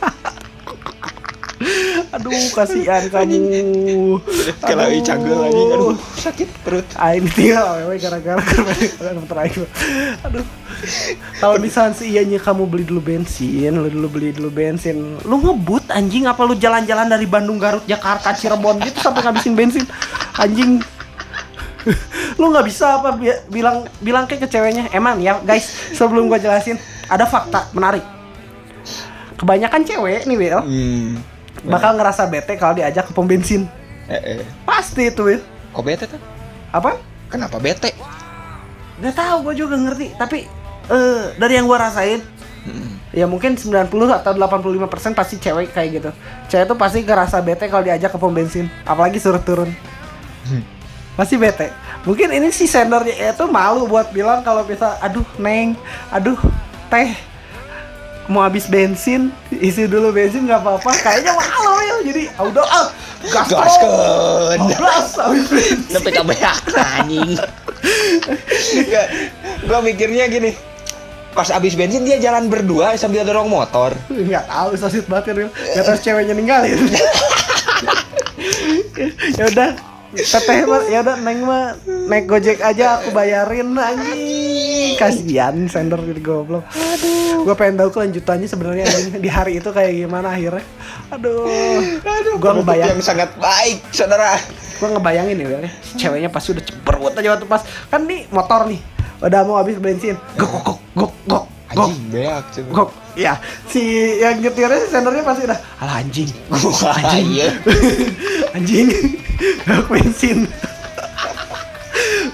Aduh kasihan kamu. Kalau Aduh. cagel anjing aduh. sakit perut. Aing tinggal awewe gara-gara karena terakhir Aduh. Kalau misalnya sih ianya kamu beli dulu bensin Lu dulu beli dulu bensin. Lu ngebut anjing Apa lu jalan-jalan dari Bandung, Garut, Jakarta, Cirebon gitu Sampai ngabisin bensin. Anjing lu nggak bisa apa bi- bilang bilang kayak ke ceweknya emang ya guys sebelum gua jelasin ada fakta menarik kebanyakan cewek nih Will Hmm. bakal ngerasa bete kalau diajak ke pom bensin Eh, eh. pasti itu Will Kok bete tuh? apa Kenapa bete? nggak tahu gue juga ngerti tapi eh dari yang gua rasain Hmm. ya mungkin 90 atau 85% pasti cewek kayak gitu cewek tuh pasti ngerasa bete kalau diajak ke pom bensin apalagi suruh turun pasti bete mungkin ini si sendernya itu malu buat bilang kalau bisa aduh neng aduh teh mau habis bensin isi dulu bensin nggak apa-apa kayaknya malu ya jadi ah, udah ah gas Gaskeun. gas habis bensin kabeak anjing. Enggak. Gua mikirnya gini. Pas abis bensin dia jalan berdua sambil dorong motor. nggak tahu sosit banget ya nggak tahu ceweknya ninggalin ya udah teteh mah ya udah neng mah naik gojek aja aku bayarin anjing. Kasihan sender jadi goblok. Aduh. Gua pengen tahu kelanjutannya sebenarnya di hari itu kayak gimana akhirnya. Aduh. Aduh, Gua penutup ngebayang. yang sangat baik, saudara. gua ngebayangin nih ya, ceweknya pasti udah ceperut aja waktu pas. Kan nih motor nih. Udah mau habis bensin. Gok gok gok gok Anjing beak coba. gok. Ya si yang nyetirnya si sendernya pasti udah alah anjing. Wah, iya. anjing. Banyak bensin.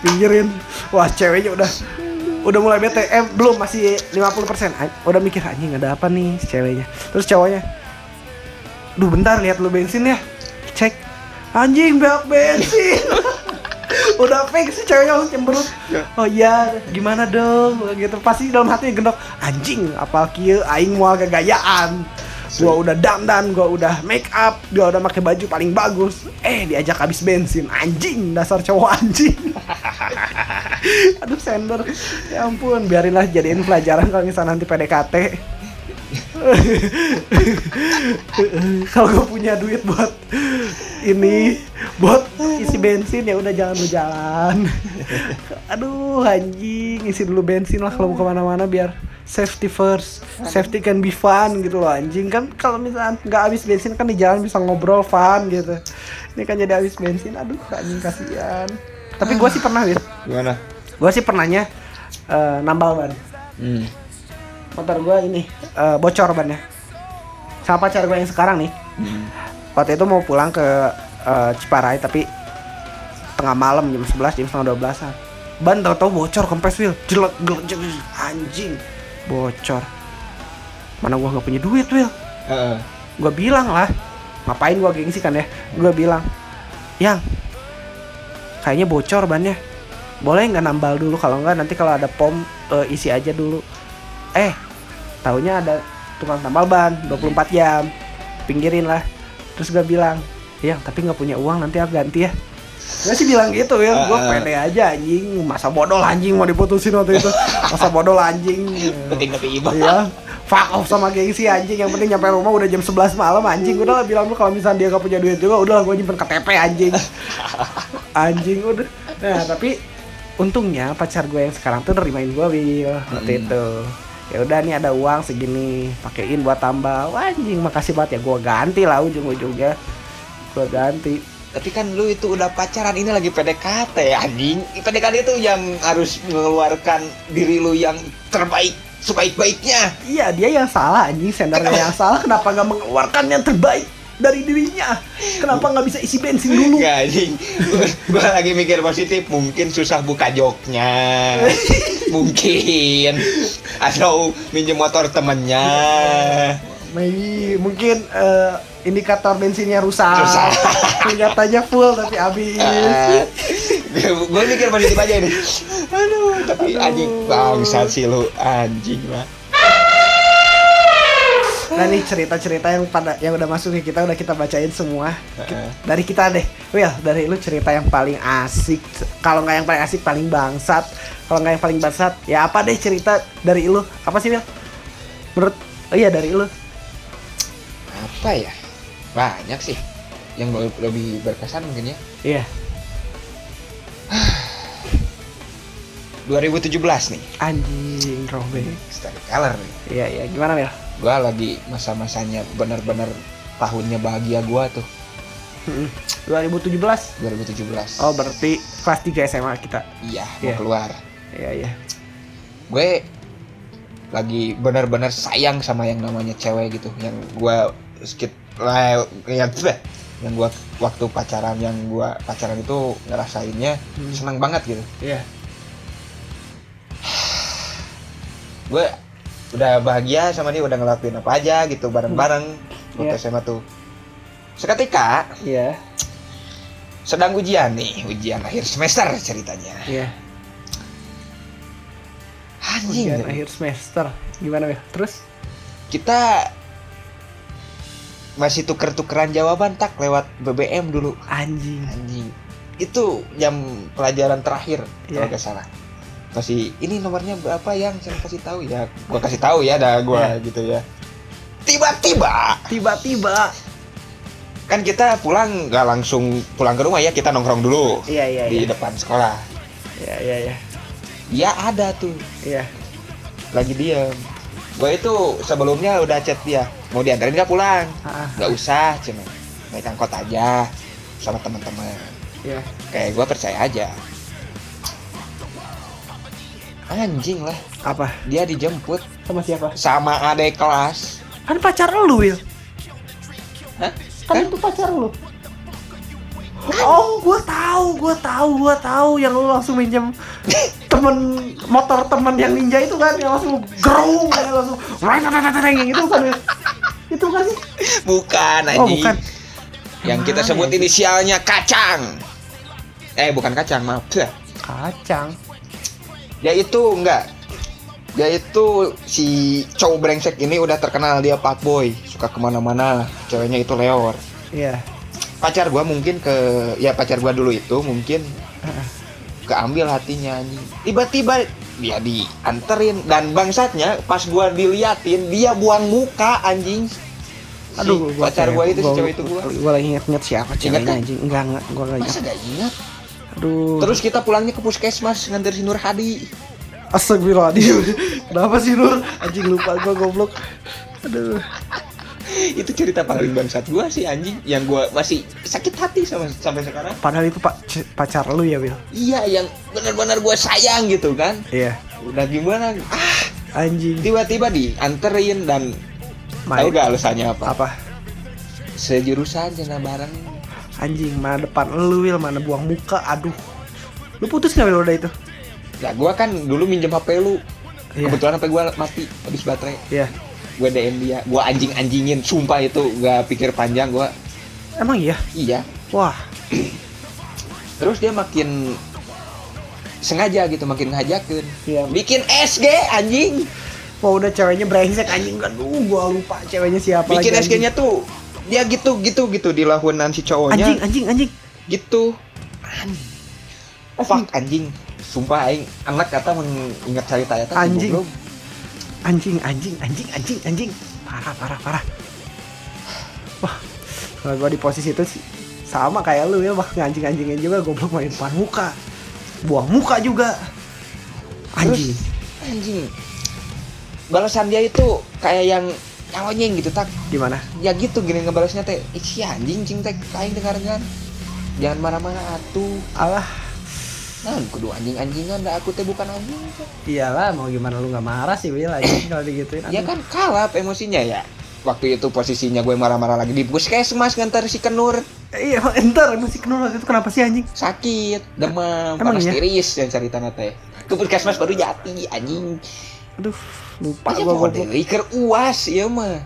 Pinggirin. Wah ceweknya udah udah mulai bete eh belum masih 50% An- udah mikir anjing ada apa nih si ceweknya? Terus cowoknya duh bentar lihat lu bensin ya. Cek. Anjing banyak bensin udah fix si ceweknya langsung cemberut. Ya. oh iya gimana dong? Gitu pasti dalam hati gendok anjing apa kieu aing mau agak gayaan. Gua udah dandan gua udah make up gua udah pakai baju paling bagus. Eh diajak habis bensin. Anjing dasar cowok anjing. Aduh sender. Ya ampun biarinlah jadiin pelajaran kalau misalnya nanti PDKT kalau gue punya duit buat ini buat isi bensin ya udah jangan lu jalan aduh anjing isi dulu bensin lah kalau mau ke mana-mana biar safety first. Safety can be fun gitu loh anjing. Kan kalau misalnya nggak habis bensin kan di jalan bisa ngobrol fun gitu. Ini kan jadi habis bensin. Aduh anjing kasihan. Tapi gue sih pernah Wil Gimana? gue sih pernahnya eh, nambal ban Hmm. Motor gue ini eh, bocor bannya sama pacar gue yang sekarang nih. Hmm. waktu itu mau pulang ke eh, Ciparai tapi tengah malam jam 11 jam setengah 12an ban tau-tau bocor kempes wheel jelek jelek anjing. Bocor. Mana gua nggak punya duit Will Heeh. gua bilang lah. Ngapain gua gengsi kan ya? Gua bilang yang kayaknya bocor bannya boleh nggak nambal dulu? Kalau nggak nanti kalau ada pom eh, isi aja dulu. Eh taunya ada tukang tambal ban 24 jam. Pinggirin lah. Terus gua bilang yang tapi nggak punya uang nanti aku ganti ya. Gue sih bilang gitu ya gue Ah, ah. pede aja anjing. Masa bodoh anjing mau diputusin waktu itu. Masa bodoh anjing. Penting tapi iba. Iya. Fuck off sama gengsi anjing. Yang penting nyampe rumah udah jam 11 malam anjing. Udah lah bilang lu kalau misalnya dia gak punya duit juga udah lah gue nyimpen KTP anjing. Anjing udah. Nah tapi untungnya pacar gue yang sekarang tuh nerimain gue Will waktu Hmm. itu ya udah nih ada uang segini pakein buat tambah Wah, anjing makasih banget ya. Gue ganti lah ujung-ujungnya. Gue ganti. Tapi kan lu itu udah pacaran ini lagi PDKT anjing. PDKT itu yang harus mengeluarkan diri lu yang terbaik sebaik-baiknya. iya dia yang salah anjing. Sendernya yang salah kenapa nggak mengeluarkan yang terbaik dari dirinya kenapa nggak bisa isi bensin dulu Gak anjing. Gua, gua lagi mikir positif, mungkin susah buka joknya. mungkin atau minjem motor temennya. Maybe mungkin eh, indikator bensinnya rusak. Rusak. Senjatanya full tapi habis. gue mikir positif aja ini. Aduh, tapi anjing bangsat sih lu anjing lah. Nah nih cerita-cerita yang pada yang udah masuk ke kita udah kita bacain semua. Heeh. Dari kita deh, Will, dari lu cerita yang paling asik. Kalau nggak yang paling asik paling bangsat. Kalau nggak yang paling bangsat, ya apa deh cerita dari lu? Apa sih Will? Menurut oh iya dari lu. Apa ya? Banyak sih yang lebih- berkesan mungkin ya. Iya. 2017 nih, Anjing, robek. Storyteller nih. Iya iya, gimana Will? Gua lagi masa-masanya bener-bener tahunnya bahagia gua tuh Mm-mm. 2017. 2017. Oh berarti kelas 3 SMA kita. Iya, mau Iya. keluar. Iya iya. Gue lagi bener-bener sayang sama yang namanya cewek gitu, yang gua skip lah yang yang gua waktu pacaran yang gua pacaran itu ngerasainnya Hmm. senang banget gitu. Iya. Gue udah bahagia sama dia udah ngelakuin apa aja gitu bareng-bareng waktu Iya. SMA tuh. Seketika Iya. sedang ujian nih, ujian akhir semester ceritanya. Iya. Anjing. Ujian akhir semester. Gimana Will? Terus? Kita masih tuker-tukeran jawaban tak lewat BBM dulu. Anjing. Anjing. Itu jam pelajaran terakhir Iya. kalau nggak salah. Kasih ini nomornya berapa yang saya kasih tahu ya. Gua kasih tahu ya dah gua gitu ya. Tiba-tiba Tiba-tiba. kan kita pulang nggak langsung pulang ke rumah ya kita nongkrong dulu Iya iya di iya. depan sekolah. Iya iya iya. Dia ada tuh Iya. lagi diem. Gue itu sebelumnya udah chat dia mau diantarin nggak pulang. Ah, nggak usah cuma naik angkot aja sama teman-teman Iya. kayak gue percaya aja anjing lah Apa? dia dijemput Sama siapa? sama adik kelas Kan pacar lu, Will. Hah? Kan itu pacar lu. Oh, gua tahu, gua tahu, gua tahu yang lu langsung minjem temen motor temen yang ninja itu kan yang langsung gerung yang langsung yang gitu kan itu kan sih bukan oh anjing bukan yang kita sebut ya? inisialnya kacang eh bukan kacang maaf kacang dia itu enggak. Dia itu si cowok brengsek ini udah terkenal dia pak boy suka ke mana-mana ceweknya itu leor. Iya. Pacar gua mungkin ke ya pacar gua dulu itu mungkin keambil hatinya anjing. Tiba-tiba dia dianterin dan bangsatnya pas gua diliatin dia buang muka anjing. Si aduh gua pacar kayak- gua itu si cewek itu gua. gua lagi inget-inget siapa ceweknya kan? anjing? Enggak enggak gua ingat masa gak ingat aduh. Terus kita pulangnya ke puskesmas nganter si Nur Hadi. Astagfirullahaladzim. Kenapa sih Nur? Anjing lupa gua goblok. Aduh. Itu cerita paling bangsat gua sih anjing. Yang gua masih sakit hati sama sampai sekarang. Padahal itu pak pacar lu ya Wil? Iya yang benar-benar gua sayang gitu kan. Iya. Udah gimana? Ah Anjing. tiba-tiba dianterin dan tahu gak alasannya apa? Apa? sejurusan cina bareng Anjing mana depan lu Wil? Mana buang muka? Aduh. Lu putus gak Wil udah itu? ya gua kan dulu minjem hp lu. Iya. Kebetulan hp gua mati habis baterai. Iya. Gue DM dia. Gue anjing anjingin sumpah itu gak pikir panjang gua Emang iya? iya. Wah. Terus dia makin sengaja gitu makin ngajakin. Iya. Bikin SG anjing. Wah udah ceweknya brengsek anjing. Aduh gua lupa ceweknya siapa bikin SG-nya tuh dia gitu gitu gitu di lahunan si cowoknya. Anjing anjing anjing. Gitu. Anjing. Fuck anjing. Sumpah aing anak kata mengingat cerita si Anjing. goblok. anjing anjing anjing anjing anjing. Parah parah parah. Wah kalau gua di posisi itu sih sama kayak lu ya bah anjing anjingin juga goblok main depan muka. Buang muka juga. Anjing. Terus, anjing. Balasan dia itu kayak yang nyawanying gitu tak gimana ya gitu gini ngebalasnya teh ih si anjing cing teh kain dengarkan jangan marah-marah atuh. Alah. Nah kudu anjing-anjingan dah aku teh bukan anjing iyalah mau gimana lu nggak marah sih Wil? Anjing kalau digituin ya kan kalap emosinya ya. Waktu itu posisinya gue marah-marah lagi di puskesmas ngantar si kenur. Iya entar masih kenal itu kenapa sih anjing? Sakit demam Emang panas iya? tiris yang cerita teh ke puskesmas baru jati anjing. Aduh lupa Aja gua deui keur uas ya mah.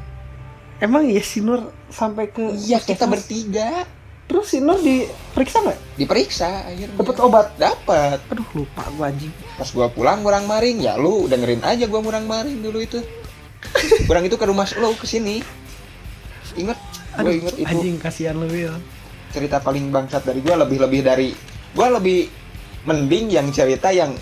Emang iya si Nur sampai ke iya kita bertiga. Terus si Nur diperiksa nggak? Diperiksa akhirnya. Dapat obat? Dapat aduh lupa gua anjing. Pas gua pulang kurang maring ya lu dengerin aja gua kurang maring dulu itu. Kurang itu ke rumah lu ke sini. Inget aduh gue inget itu. anjing kasihan lu Wil. Cerita paling bangsat dari gua lebih lebih dari gua lebih mending yang cerita yang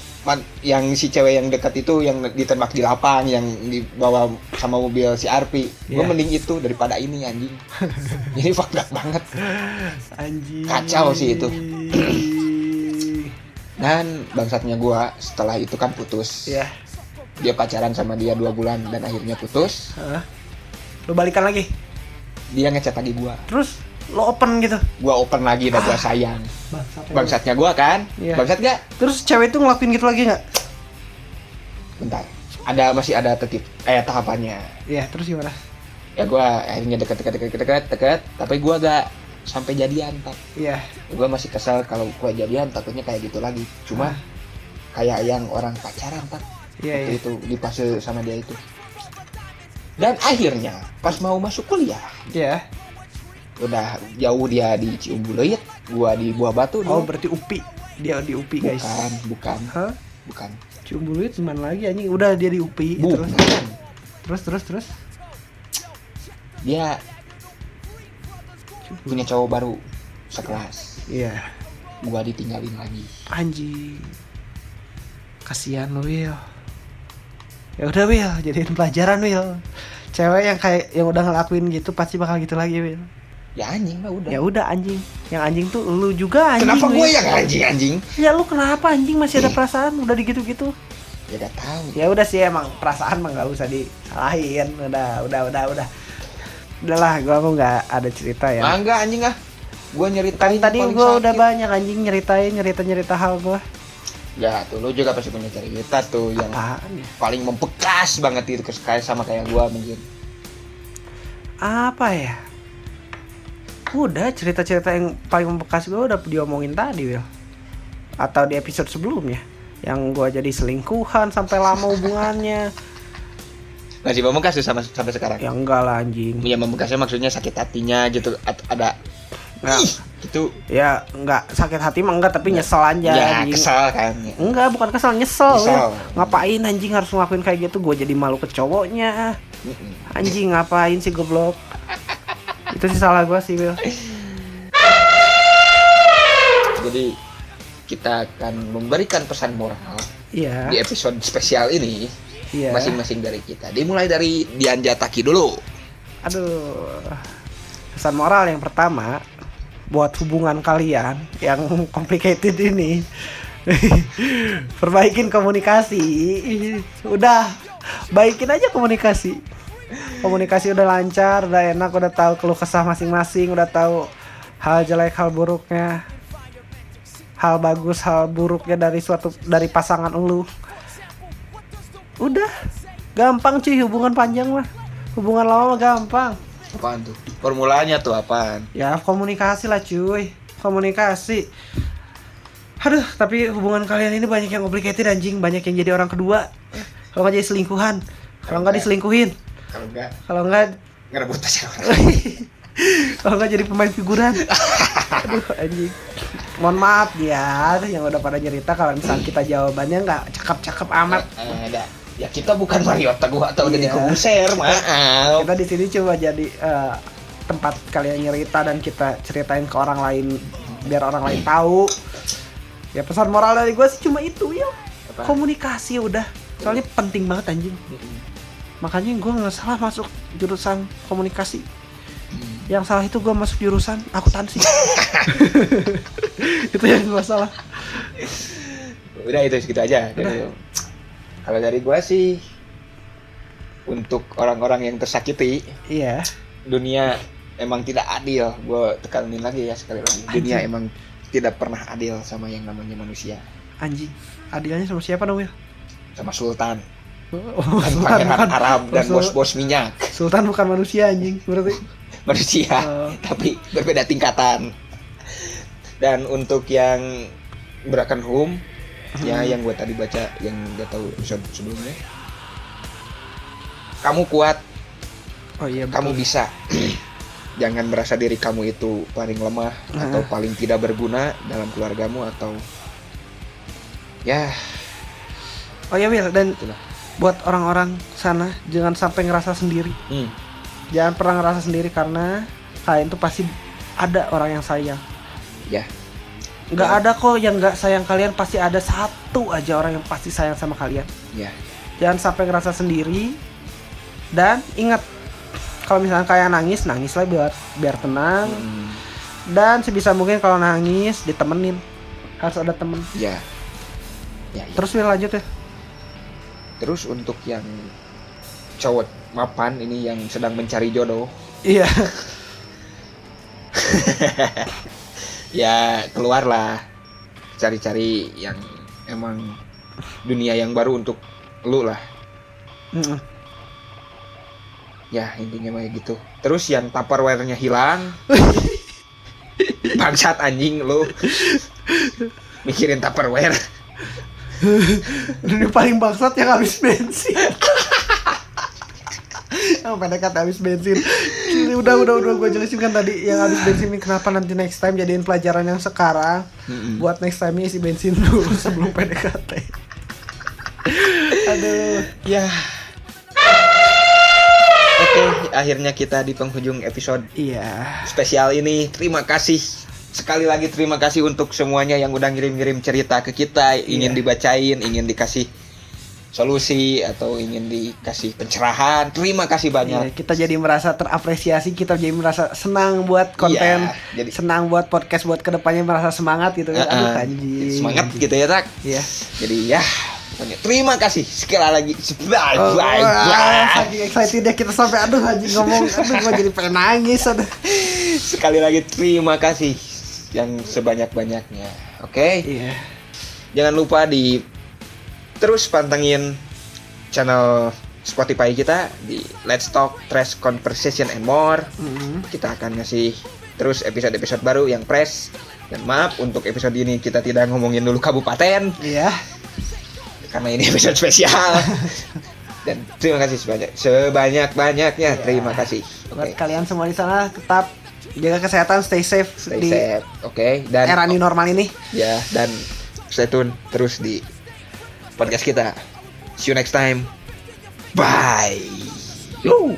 yang si cewek yang dekat itu yang ditembak di lapang yang dibawa sama mobil si Arpi. Gua Iya. mending itu daripada ini anjing. Ini fucked up banget. Anjing. Kacau sih itu. dan bangsatnya gua setelah itu kan putus. Ya dia pacaran sama dia dua bulan dan akhirnya putus. Hah? lu balikan lagi? Dia ngechat lagi gua. Terus lo open gitu. Gua open lagi dan gua sayang. bangsat bangsatnya gua kan? Iya. bangsat gak terus cewek itu ngelakuin gitu lagi nggak? Bentar. Ada masih ada tetip eh tahapannya. Iya terus gimana? Ya gua akhirnya deket deket deket deket deket, tapi gua gak sampai jadian tak iya. Gua masih kesel kalau gua jadian takutnya kayak gitu lagi. Cuma Ah. kayak yang orang pacaran tak iya waktu iya. itu di fase sama dia itu. Dan akhirnya pas mau masuk kuliah iya udah jauh dia di Ciumbuleuit gua di Buah Batu oh dulu berarti upi. Dia di upi guys. bukan. Bukan Hah? bukan. Ciumbuluit mana lagi anjing. Udah dia di upi. Bukan. terus terus terus. Terus dia punya cowok baru sekelas. Iya. Gua ditinggalin lagi. Anjing. Kasihan lo Will ya udah Will jadiin pelajaran Will cewek yang kayak yang udah ngelakuin gitu pasti bakal gitu lagi Will ya anjing lah udah. Ya udah anjing. Yang anjing tuh lu juga anjing kenapa gue Will. yang anjing anjing? Ya lu kenapa anjing? Masih ada perasaan udah digitu-gitu? Ya udah tahu. Ya udah sih emang perasaan mah nggak usah disalahin. Udah udah udah udah. Udahlah gua mau nggak ada cerita ya. Mangga anjing ah. Gua kan nyeritain tadi paling gua udah sakit. banyak anjing nyeritain nyerita nyerita hal gua. Ya tuh lu juga pasti punya cerita tuh yang apaan ya? paling membekas banget itu kayak sama kayak gua mungkin apa ya udah cerita-cerita yang paling membekas gue udah diomongin tadi Will atau di episode sebelumnya yang gue jadi selingkuhan sampai lama hubungannya. Masih membekas tuh sama sampai sekarang? Ya enggak lah anjing. Ya membekasnya maksudnya sakit hatinya gitu ada Nggak. ih! gitu. Ya enggak sakit hati mah enggak tapi nyesel aja ya anjing. kesal kan. Enggak bukan kesel nyesel, Nyesel. Will. ngapain anjing harus ngelakuin kayak gitu? Gue jadi malu ke cowoknya. Anjing ngapain sih goblok itu sih salah gue sih Will jadi kita akan memberikan pesan moral iya di episode spesial ini iya masing-masing dari kita dimulai dari Dian Jataki dulu Aduh. Pesan moral yang pertama buat hubungan kalian yang complicated ini Perbaikin komunikasi. Udah, baikin aja komunikasi. Komunikasi udah lancar, udah enak, udah tahu keluh kesah masing-masing, udah tahu hal jelek, hal buruknya. Hal bagus, hal buruknya dari suatu dari pasangan lu. Udah, gampang cuy hubungan panjang mah. Hubungan lama mah gampang. Apaan tuh? Formulanya tuh apaan? Ya komunikasi lah cuy Komunikasi Aduh tapi hubungan kalian ini banyak yang complicated anjing Banyak yang jadi orang kedua Kalau nggak jadi selingkuhan Kalau nggak diselingkuhin Kalau enggak Kalau nggak ngerebut pacar orang. Kalau nggak jadi pemain figuran. Aduh anjing. Mohon maaf ya yang udah pada cerita kalau misalnya kita jawabannya nggak cakep-cakep amat. Eh, ada. Ya kita bukan Mario Teguh atau Deddy Iya. Kobuser, maaf. kita di sini coba jadi eh, tempat kalian cerita dan kita ceritain ke orang lain biar orang lain tahu. Ya pesan moral dari gue sih cuma itu ya. Komunikasi udah. Soalnya penting banget anjing makanya gue nggak salah masuk jurusan komunikasi yang salah itu gue masuk jurusan akuntansi itu yang masalah Udah itu segitu aja. Dari- Kalau dari gua sih untuk orang-orang yang tersakiti, iya dunia emang tidak adil. Gue tekanin lagi ya sekali lagi. Dunia Anjing. emang tidak pernah adil sama yang namanya manusia. anjing adilnya sama siapa dong Will? Sama sultan, Oh, dan Sultan pangeran bukan- Arab dan bos-bos minyak. Sultan bukan manusia anjing berarti Manusia, Oh. tapi berbeda tingkatan. Dan untuk yang Home, ya Hmm. yang gue tadi baca, yang gak tahu episode sebelumnya. Kamu kuat, oh iya betul. kamu bisa. Jangan merasa diri kamu itu paling lemah Nah. atau paling tidak berguna dalam keluargamu atau ya Oh iya Will dan itulah. Buat orang-orang sana jangan sampai ngerasa sendiri. Hmm. Jangan pernah ngerasa sendiri karena kalian tuh pasti ada orang yang sayang. Ya, Nggak Ya. ada kok yang nggak sayang kalian pasti ada satu aja orang yang pasti sayang sama kalian. ya. Jangan sampai ngerasa sendiri dan ingat kalau misalnya kalian nangis nangis lah biar biar tenang Hmm. dan sebisa mungkin kalau nangis ditemenin harus ada temen. Ya. Ya, ya. Terus lanjut ya. Terus untuk yang cowok mapan ini yang sedang mencari jodoh, Iya. ya keluarlah cari-cari yang emang dunia yang baru untuk lu lah. Mm-mm. Ya intinya mah gitu. Terus yang tupperware-nya hilang, bangsat anjing lu. Mikirin tupperware. Yang paling bangsat yang habis bensin. yang PDKT habis bensin. Ini udah udah udah gue jelasin kan tadi yang habis bensin ini kenapa nanti next time jadiin pelajaran yang sekarang Mm-mm. buat next time isi bensin dulu sebelum PDKT. Aduh. Ya. Oke, akhirnya kita di penghujung episode Iya. spesial ini. Terima kasih sekali lagi terima kasih untuk semuanya yang udah ngirim-ngirim cerita ke kita, ingin Iya. dibacain, ingin dikasih solusi atau ingin dikasih pencerahan. Terima kasih Iya, banyak. kita jadi merasa terapresiasi, kita jadi merasa senang buat konten, Iya, jadi senang buat podcast buat ke depannya merasa semangat gitu kan. Aduh Uh-uh. anjing. Semangat gitu ya, Tak. Iya. Jadi ya, terima kasih sekali lagi. Bye, Oh, bye, bye. excited ya kita sampai aduh anjing ngomong aduh gua jadi pengen nangis aduh. Sekali lagi terima kasih yang sebanyak-banyaknya. Oke? Iya. Jangan lupa di terus pantengin channel Spotify kita di Let's Talk Trash Conversation and More. Mm. Kita akan ngasih terus episode-episode baru yang fresh. Dan maaf untuk episode ini kita tidak ngomongin dulu kabupaten Iya. karena ini episode spesial. Dan terima kasih sebanyak sebanyak-banyaknya. Terima kasih. Buat Oke. kalian semua di sana tetap jaga kesehatan, stay safe Stay di safe. Oke. Dan era new normal ini. ya dan stay tune terus di podcast kita. See you next time. Bye. Yo.